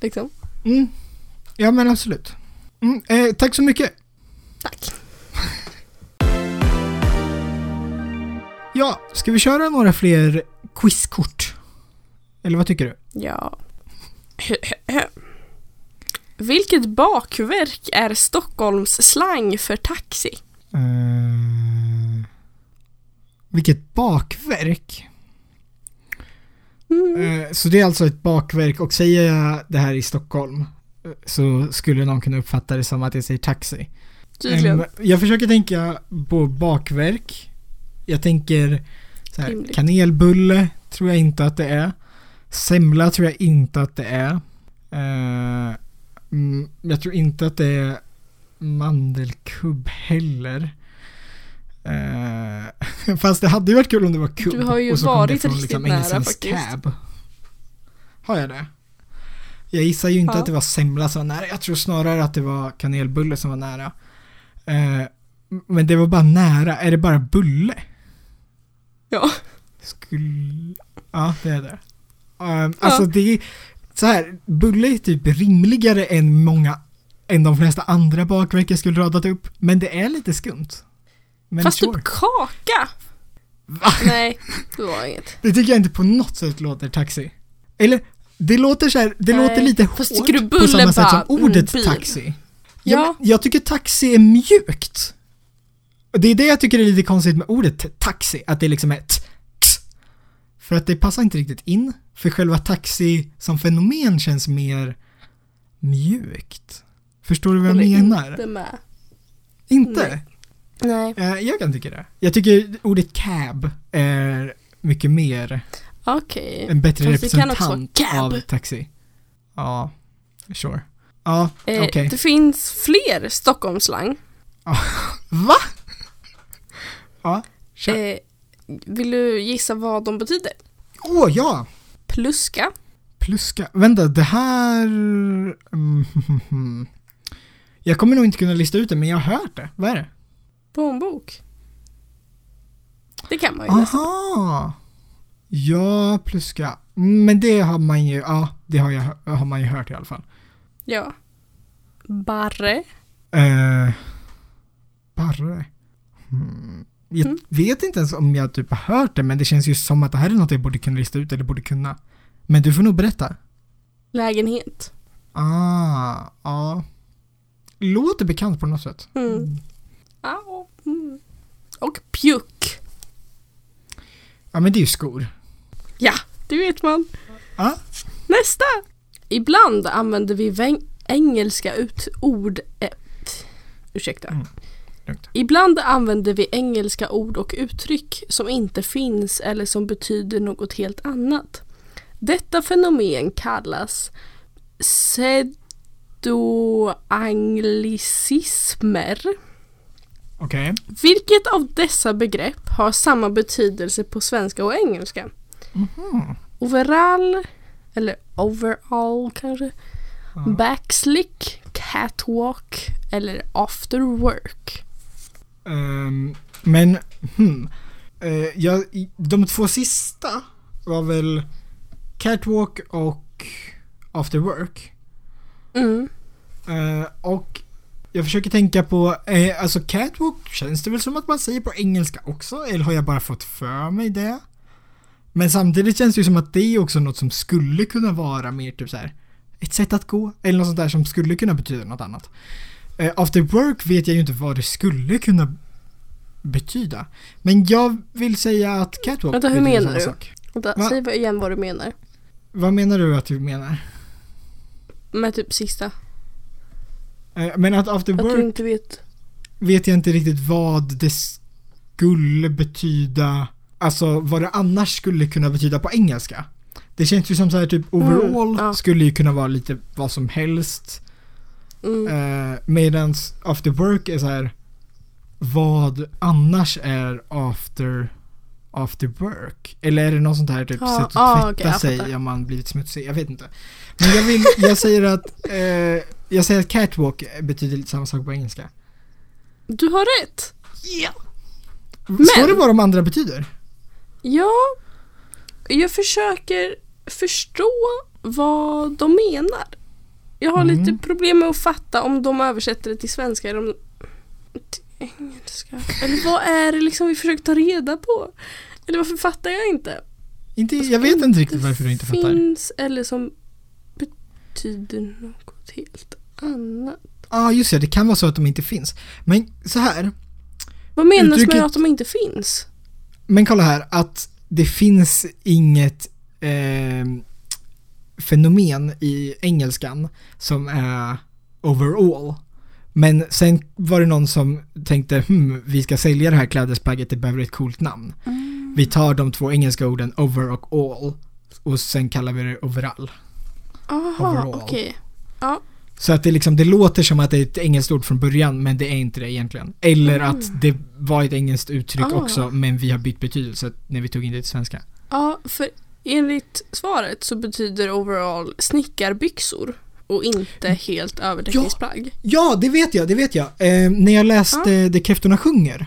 Liksom. mm, ja men absolut. Mm, eh, tack så mycket. Tack. Ja, ska vi köra några fler quizkort? Eller vad tycker du? Ja. Vilket bakverk är Stockholms slang för taxi? Eh, vilket bakverk. Mm. Eh, så det är alltså ett bakverk och säger jag det här i Stockholm eh, så skulle någon kunna uppfatta det som att jag säger taxi. Tydligen. Jag försöker tänka på bakverk. Jag tänker så här, kanelbulle tror jag inte att det är. Semla tror jag inte att det är. Eh, mm, jag tror inte att det är mandelkubb heller. Eh, fast det hade ju varit kul om det var kubb. Du har ju och så kom varit det från riktigt liksom nära faktiskt. cab. Har jag det? Jag gissar ju inte Ja. att det var semla som var nära. Jag tror snarare att det var kanelbulle som var nära. Eh, men det var bara nära. Är det bara bulle? Ja. Skulle... Ja, det är det. Um, alltså det är så här, bulle är typ rimligare än många, än de flesta andra bakverk jag skulle radat upp. Men det är lite skumt. Men Fast sure. typ kaka. Va? Nej, det var inget. Det tycker jag inte på något sätt låter taxi. Eller, det låter så här, det Nej. låter lite Fast hårt tycker du på samma sätt som ordet mm, bil? taxi. Ja. Jag, jag tycker taxi är mjukt. Det är det jag tycker är lite konstigt med ordet taxi, att det liksom är t x. För att det passar inte riktigt in. För själva taxi som fenomen känns mer mjukt. Förstår du vad jag menar? Inte med. Inte? Nej. Eh, jag kan tycka det. Jag tycker ordet cab är mycket mer Okej. en bättre Fast representant av taxi. Ja, sure. Ja, Eh, okej. Det finns fler Stockholmsslang. Va? Ja, kör. Eh, vill du gissa vad de betyder? Åh, ja! Pluska. Pluska. Vänta, det här... Mm, jag kommer nog inte kunna lista ut det, men jag har hört det. Vad är det? Plånbok. Det kan man ju. Aha! Ja, pluska. Mm, Men det har man ju, ja, det har, jag, har man ju hört i alla fall. Ja. Barre. Eh, Barre. Hmm. Jag Mm. vet inte ens om jag typ har hört det, men det känns ju som att det här är något jag borde kunna lista ut eller borde kunna. Men du får nog berätta. Lägenhet. Ah, ja. Låter bekant på något sätt. Mm. Ja, mm. och pjuck. Ja, men det är ju skor. Ja, det vet man. Ja. Nästa! Ibland använder vi engelska ut ord... Eh, ursäkta. Mm. Ibland använder vi engelska ord och uttryck som inte finns eller som betyder något helt annat. Detta fenomen kallas pseudoanglicismer. Okej. Vilket av dessa begrepp har samma betydelse på svenska och engelska? Mhm. Overall, eller overall kanske, Ja. backslick, catwalk eller after work. Ehm, men, hmm. Eh, jag, i- de två sista var väl Catwalk och After Work. Mm. Eh, och jag försöker tänka på, eh, alltså Catwalk känns det väl som att man säger på engelska också? Eller har jag bara fått för mig det? Men samtidigt känns det ju som att det är också något som skulle kunna vara mer typ så här ett sätt att gå eller något sånt där som skulle kunna betyda något annat. Eh, after work vet jag ju inte vad det skulle kunna betyda. Men jag vill säga att catwalk Vänta, hur menar du? sak. Vänta, Va? säg igen vad du menar. Vad menar du att du menar? Med typ sista. Eh, men att after Att work du inte vet. vet jag inte riktigt vad det skulle betyda, alltså vad det annars skulle kunna betyda på engelska. Det känns ju som så här typ overall Mm, ja. skulle ju kunna vara lite vad som helst. Mm. Eh, medans after work är så här vad annars är after after work? Eller är det något sånt här typ Ja, sätt att ah, tvätta jag sig om man blivit smutsig? Jag vet inte. Men jag vill, jag säger att eh, jag säger att catwalk betyder lite samma sak på engelska. Du har rätt. Ja. Men- Står det vad de andra betyder? Ja, jag försöker förstå vad de menar. Jag har Mm. lite problem med att fatta om de översätter det till svenska eller om till engelska. Eller vad är det liksom vi försöker ta reda på? Eller varför fattar jag inte? Inte, Alltså, jag vet inte inte riktigt varför du inte fattar. Finns eller som betyder något helt annat. Ja, ah, just det. Det kan vara så att de inte finns. Men så här. Vad menas Uttrycket- med att de inte finns? Men kolla här. Att det finns inget eh, fenomen i engelskan som är overall. Men sen var det någon som tänkte hmm, vi ska sälja det här klädesplagget, det behöver ett coolt namn. Vi tar de två engelska orden over och all och sen kallar vi det overall. Aha, Overall. Okej. Så att det liksom, det låter som att det är ett engelskt ord från början men det är inte det egentligen. Eller Mm. att det var ett engelskt uttryck Ah. också men vi har bytt betydelse när vi tog in det till svenska. Ja, för enligt svaret så betyder overall snickarbyxor och inte helt övertäckningsplagg. Ja, det vet jag, det vet jag. Eh, när jag läste Det kräftorna sjunger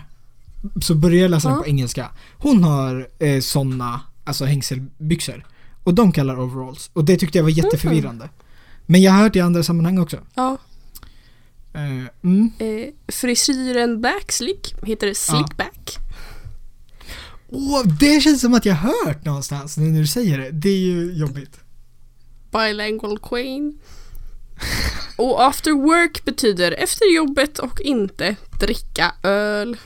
så började jag läsa den Ja. på engelska. Hon har eh, sådana, alltså hängselbyxor. Och de kallar overalls. Och det tyckte jag var jätteförvirrande. Men jag har hört i andra sammanhang också. Ja. Eh, mm. Eh, frisyren backslick heter slickback. Åh, det känns som att jag hört någonstans nu när du säger det. Det är ju jobbigt. Bilingual queen. Och after work betyder efter jobbet och inte dricka öl.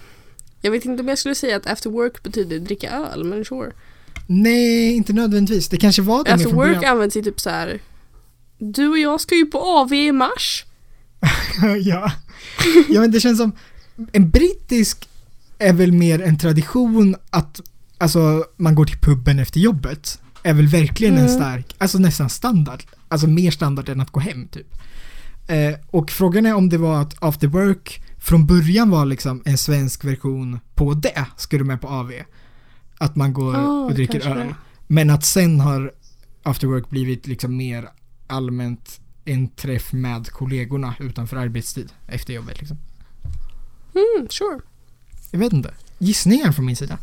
Jag vet inte om jag skulle säga att after work betyder dricka öl, men sure. Nej, inte nödvändigtvis. Det kanske var det After work används i typ så här. Du och jag ska ju på AV i mars. ja. ja, men det känns som en brittisk är väl mer en tradition att alltså man går till puben efter jobbet. Är väl verkligen en Mm. stark, alltså nästan standard. Alltså mer standard än att gå hem typ. Eh, och frågan är om det var att after work från början var liksom en svensk version på det, du med på AV. Att man går Ah, och dricker öl. det. Men att sen har after work blivit liksom mer allmänt en träff med kollegorna utanför arbetstid efter jobbet liksom. Mm, sure. Jag vet inte. Gissningar från min sida.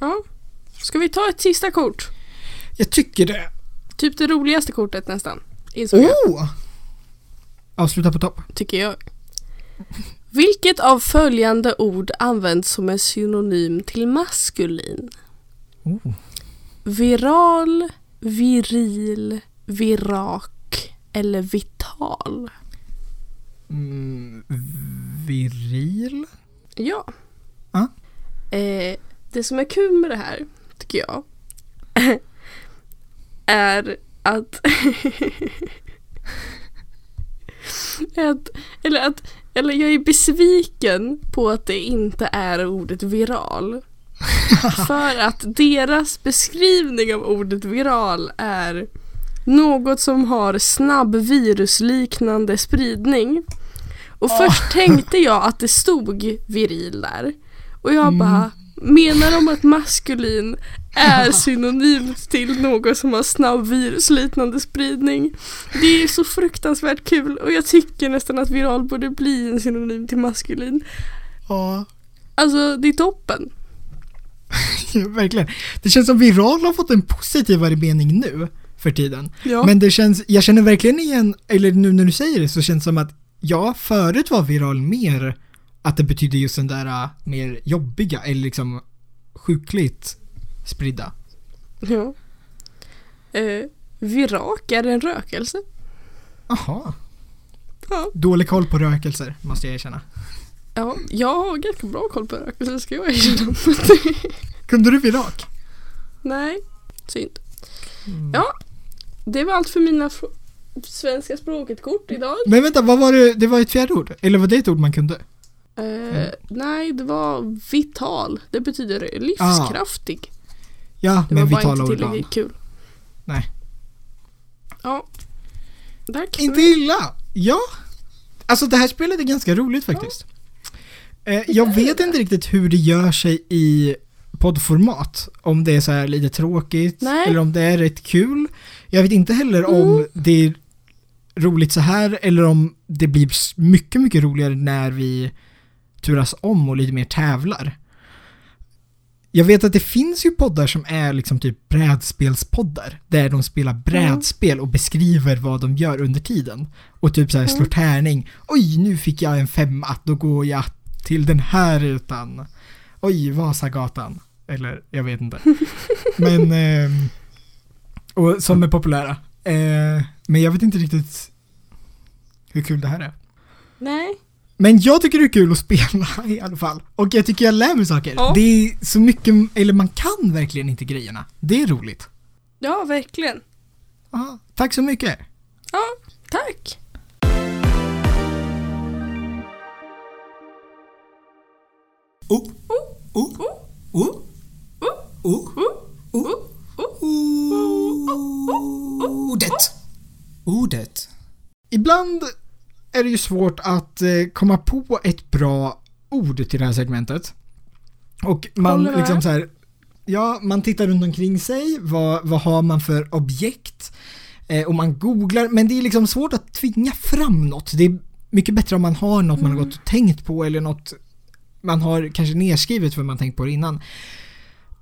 Ja. Ska vi ta ett sista kort? Jag tycker det. Typ det roligaste kortet nästan. Insåg jag, Oh! Avsluta på topp. tycker jag. Vilket av följande ord används som en synonym till maskulin? Oh. Viral, viril, virak eller vital? Mm, viril? Ja. Ja. Eh, det som är kul med det här, tycker jag, är att, att, eller att, eller jag är besviken på att det inte är ordet viral. För att deras beskrivning av ordet viral är något som har snabb virusliknande spridning. Och först tänkte jag att det stod viril där. Och jag Mm. bara, menar de att maskulin är synonymt till något som har snabb virusliknande spridning? Det är så fruktansvärt kul och jag tycker nästan att viral borde bli en synonym till maskulin. Ja, Alltså det är toppen. verkligen. Det känns som viral har fått en positivare mening nu för tiden. Ja. Men det känns, jag känner verkligen igen, eller nu när du säger det så känns det som att ja, förut var viral mer att det betyder just den där äh, mer jobbiga eller liksom sjukligt spridda. Ja. Eh, virak är en rökelse. Jaha. Ja. Dålig koll på rökelser, måste jag erkänna. ja, jag har ganska bra koll på rökelse ska jag erkänna. Kunde du virak? Nej, synd. Mm. Ja, det var allt för mina svenska språket-kort idag. Men vänta, vad var det? Det var ett fjärde ord? Eller var det ett ord man kunde? Eh, nej, det var vital. Det betyder livskraftig. Ja, det men var bara vitala inte organ. tillräckligt kul. Nej. Ja. Tack. Inte illa! Ja. Alltså det här spelet är ganska roligt faktiskt. Eh, jag vet inte riktigt hur det gör sig i poddformat. Om det är så här lite tråkigt Nej. eller om det är rätt kul. Jag vet inte heller om Mm. det är roligt så här eller om det blir mycket, mycket roligare när vi turas om och lite mer tävlar. Jag vet att det finns ju poddar som är liksom typ brädspelspoddar. Där de spelar brädspel och beskriver vad de gör under tiden. Och typ så här slår tärning. Oj, nu fick jag en femma. Då går jag till den här rutan. Oj, Vasagatan. Eller, jag vet inte. Men, ehm, och som är populära. Eh, men jag vet inte riktigt hur kul det här är. Nej. Men jag tycker det är kul att spela i alla fall. Och jag tycker jag lär mig saker. Ja. Det är så mycket, eller man kan verkligen inte grejerna. Det är roligt. Ja, verkligen. Ja, tack så mycket. Ja, tack. Oh, oh, oh, oh, oh, Ordet. Ordet. Ibland är det ju svårt att eh, komma på ett bra ord till det här segmentet. Och man liksom så här, ja, man tittar runt omkring sig, vad, vad har man för objekt? Eh, och man googlar, men det är liksom svårt att tvinga fram något. Det är mycket bättre om man har något man har gått och tänkt på eller något man har kanske nedskrivet för man tänkt på det innan.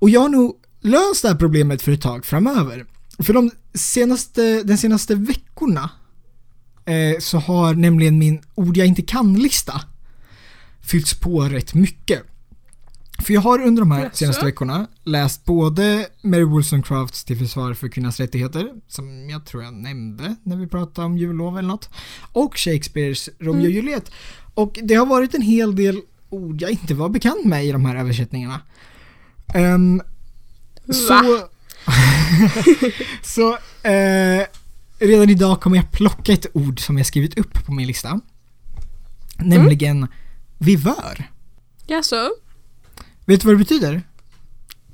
Och jag har nog löst det här problemet för ett tag framöver. För de senaste, den senaste veckorna eh, så har nämligen min ord jag inte kan-lista fyllts på rätt mycket. För jag har under de här senaste veckorna läst både Mary Wollstonecrafts Till försvar för kvinnans rättigheter, som jag tror jag nämnde när vi pratade om jullov eller något, och Shakespeares Romeo och Juliet. Och det har varit en hel del ord jag inte var bekant med i de här översättningarna. Ehm, så... så eh, redan idag kommer jag plocka ett ord som jag skrivit upp på min lista. Nämligen vivör. Jaså? Vet du vad det betyder?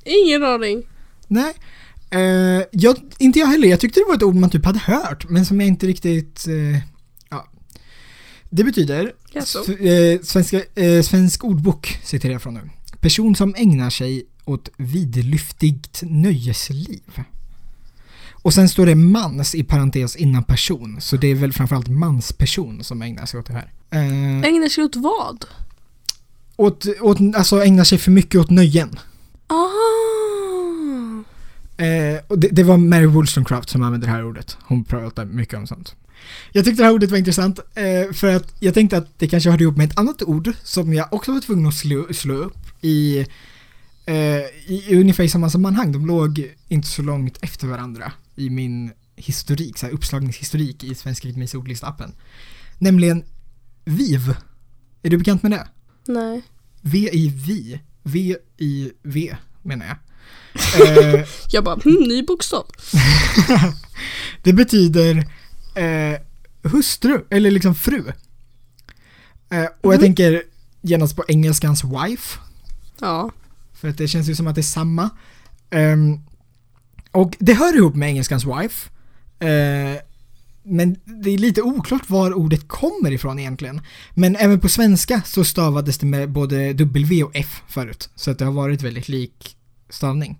Ingen aning. Nej. Eh, jag, inte jag heller. Jag tyckte det var ett ord man typ hade hört, men som jag inte riktigt... Eh, ja. Det betyder, Jaså? s- eh, svenska, eh, Svensk ordbok citerar jag från nu. Person som ägnar sig åt vidlyftigt nöjesliv. Och sen står det mans i parentes innan person, så det är väl framförallt mansperson som ägnar sig åt det här. Eh, Ägnar sig åt vad? åt, åt, alltså ägnar sig för mycket åt nöjen. Ah. Eh, och det, det var Mary Wollstonecraft som använde det här ordet. Hon pratar mycket om sånt. Jag tyckte det här ordet var intressant eh, för att jag tänkte att det kanske hörde ihop med ett annat ord som jag också var tvungen att slå, slå upp i, i, i ungefär i samma sammanhang. De låg inte så långt efter varandra i min historik, så här uppslagningshistorik i Svenska Akademiens ordlista-appen. Nämligen VIV. Är du bekant med det? Nej. V-I-V. V-I-V menar jag. Eh, Jag bara, hmm, ny bokstav. det betyder eh, hustru, eller liksom fru. Eh, och jag Mhm. tänker genast på engelskans wife, Ja. För att det känns ju som att det är samma. Ehm, och det hör ihop med engelskans wife. Eh, men det är lite oklart var ordet kommer ifrån egentligen. Men även på svenska så stavades det med både W och F förut. Så att det har varit väldigt lik stavning.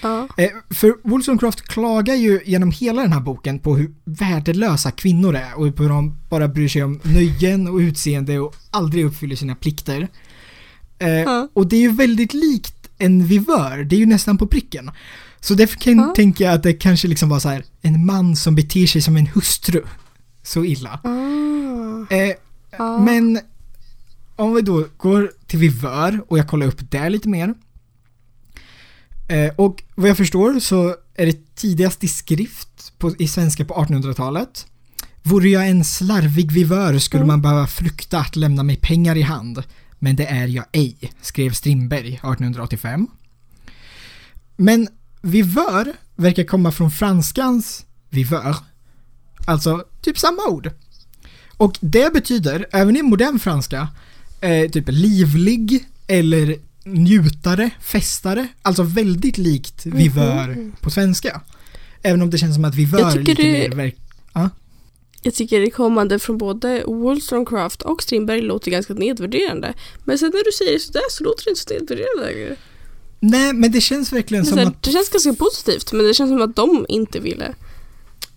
Ja. Eh, för Wollstonecraft klagar ju genom hela den här boken på hur värdelösa kvinnor är och hur de bara bryr sig om nöjen och utseende och aldrig uppfyller sina plikter. Eh. Och det är ju väldigt likt en vivör, det är ju nästan på pricken. Så därför kan Ja. tänka att det kanske liksom var så här en man som beter sig som en hustru. Så illa. Ah. Eh, Ja. men om vi då går till vivör och jag kollar upp det lite mer. Eh, och vad jag förstår så är det tidigast i skrift på, i svenska på 1800-talet. Vore jag en slarvig vivör skulle Mm. man behöva frukta att lämna mig pengar i hand. Men det är jag ej, skrev Strindberg 1885. Men vivör verkar komma från franskans viveur. Alltså typ samma ord. Och det betyder, även i modern franska, eh, typ livlig eller njutare, festare. Alltså väldigt likt vivör Mhm. på svenska. Även om det känns som att vivör är lite det- mer verk... Jag tycker det kommande från både Wollstonecraft och Strindberg låter ganska nedvärderande. Men sen när du säger det sådär så låter det inte så nedvärderande längre. Nej, men det känns verkligen som här, att... det känns ganska positivt men det känns som att de inte ville.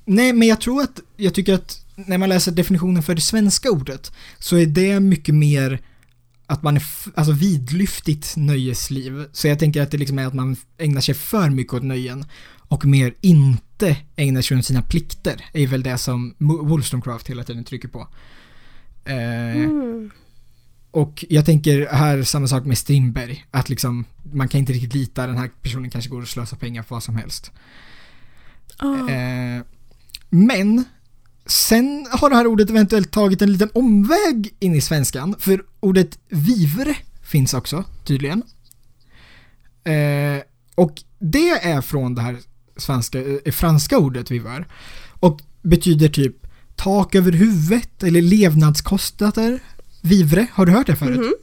Nej, men jag tror att, jag tycker att när man läser definitionen för det svenska ordet så är det mycket mer att man är alltså vidlyftigt nöjesliv. Så jag tänker att det liksom är att man ägnar sig för mycket åt nöjen och mer inte ägnar sig åt sina plikter är väl det som Wollstonecraft hela tiden trycker på. Eh, Mm. och jag tänker här samma sak med Strindberg, att liksom man kan inte riktigt lita, den här personen kanske går och slösar pengar på vad som helst. Ah. Eh, men sen har det här ordet eventuellt tagit en liten omväg in i svenskan, för ordet vivre finns också tydligen. Eh, och det är från det här svenska, eh, franska ordet vivör och betyder typ tak över huvudet eller levnadskostnader. Vivre, har du hört det förut? Mhm.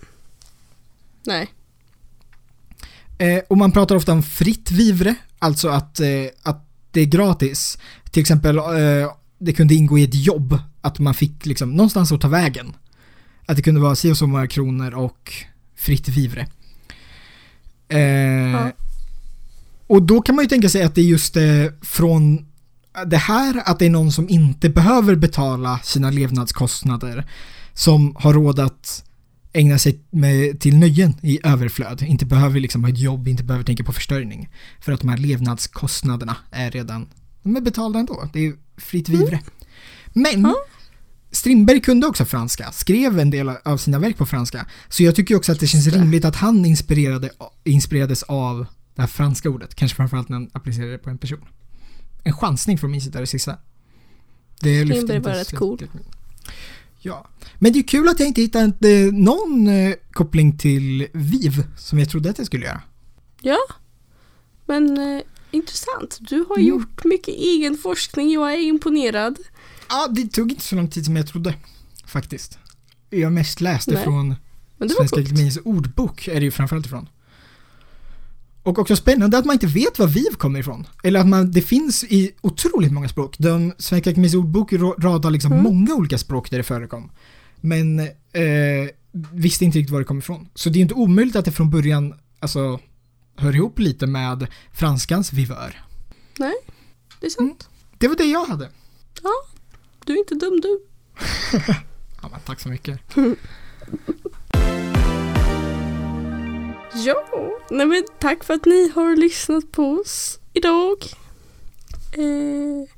Nej. Eh, och man pratar ofta om fritt vivre, alltså att, eh, att det är gratis. Till exempel, eh, det kunde ingå i ett jobb, att man fick liksom någonstans att ta vägen. Att det kunde vara si och så många kronor och fritt vivre. Eh, Ja. Och då kan man ju tänka sig att det är just eh, från det här, att det är någon som inte behöver betala sina levnadskostnader, som har råd att ägna sig med, till nöjen i överflöd. Inte behöver liksom ha ett jobb, inte behöver tänka på försörjning. För att de här levnadskostnaderna är redan, de är betalda ändå. Det är fritt vivre. Men Ja. Strindberg kunde också franska, skrev en del av sina verk på franska. Så jag tycker också att det känns rimligt att han inspirerade, inspirerades av det här franska ordet. Kanske framförallt när han applicerade det på en person. En chansning från min sida det sista. Det lyfter inte var rätt cool. Ja, men det är kul att jag inte hittat eh, någon eh, koppling till VIV som jag trodde att jag skulle göra. Ja. Men eh, intressant. Du har Mm. gjort mycket egen forskning. Jag är imponerad. Ja, det tog inte så lång tid som jag trodde, faktiskt. Jag mest läste Nej, från Svenska. Akademiens ordbok, är det ju framförallt ifrån. Och också spännande att man inte vet var VIV kommer ifrån. Eller att man, det finns i otroligt många språk. De, Svenska Akademiens ordbok ra- radar liksom Mm. många olika språk där det förekom. Men eh, visste inte riktigt var det kom ifrån. Så det är inte omöjligt att det från början, alltså, hör ihop lite med franskans vivör. Det är sant. Det var det jag hade. Du är inte dum du. Ja, men tack så mycket. Ja, nej men tack för att ni har lyssnat på oss idag. Eh,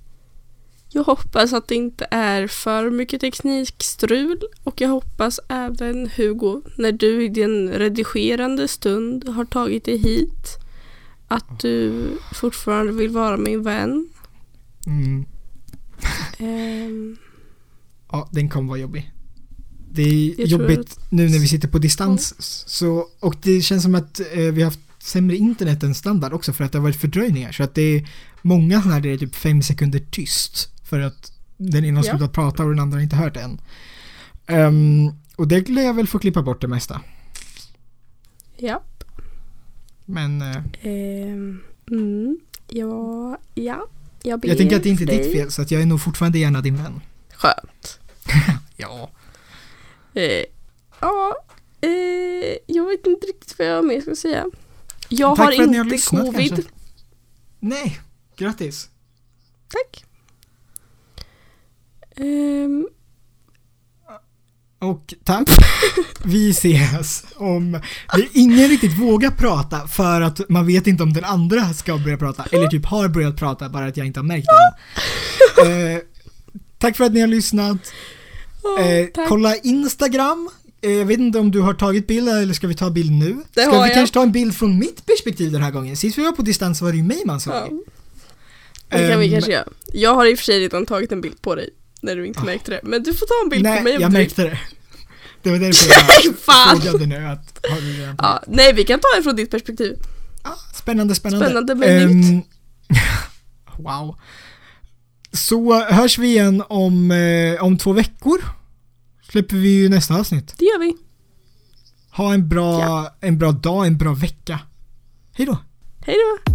jag hoppas att det inte är för mycket teknikstrul och jag hoppas även Hugo, när du i din redigerande stund har tagit dig hit, att du fortfarande vill vara min vän. Mm. Ehm, Ja, den kommer vara jobbig. Det är Jag jobbigt nu när vi sitter på distans. Så, och det känns som att eh, vi har haft sämre internet än standard också för att det har varit fördröjningar. Så att det är många sådana här där det är typ fem sekunder tyst för att den ena har Ja. slutat prata och den andra har inte hört än. Ehm, och det lär jag väl få klippa bort det mesta. ja. Men eh, Ehm, mm, ja, ja. Jag jag tänker att det inte är ditt fel så att jag är nog fortfarande gärna din vän. Skönt. Ja. Eh, ja, eh, jag vet inte riktigt vad jag mer ska säga. Jag Tack har ni har inte lyssnat, covid. kanske. Nej, grattis. Tack. Ehm, Och tack. Vi ses om ingen riktigt vågar prata för att man vet inte om den andra ska börja prata eller typ har börjat prata bara att jag inte har märkt det. Eh, tack för att ni har lyssnat. Eh, kolla Instagram. eh, jag vet inte om du har tagit bild eller ska vi ta bild nu? Det ska vi jag. kanske ta en bild från mitt perspektiv den här gången? Sist vi var på distans var det ju mig man såg. Ja. Det kan vi Ehm, kanske göra. Jag har i och för sig redan tagit en bild på dig när du inte märkte det. Men du får ta en bild Nej, på mig om jag du märkte det. Det var därför jag frågade nu att har du redan Ja, nej, vi kan ta det från ditt perspektiv. Ah, spännande, spännande. Spännande men Ehm, wow. Så hörs vi igen om, eh, om två veckor. Släpper vi ju nästa avsnitt. Det gör vi. Ha en bra, Ja. en bra dag, en bra vecka. Hej då. Hej då!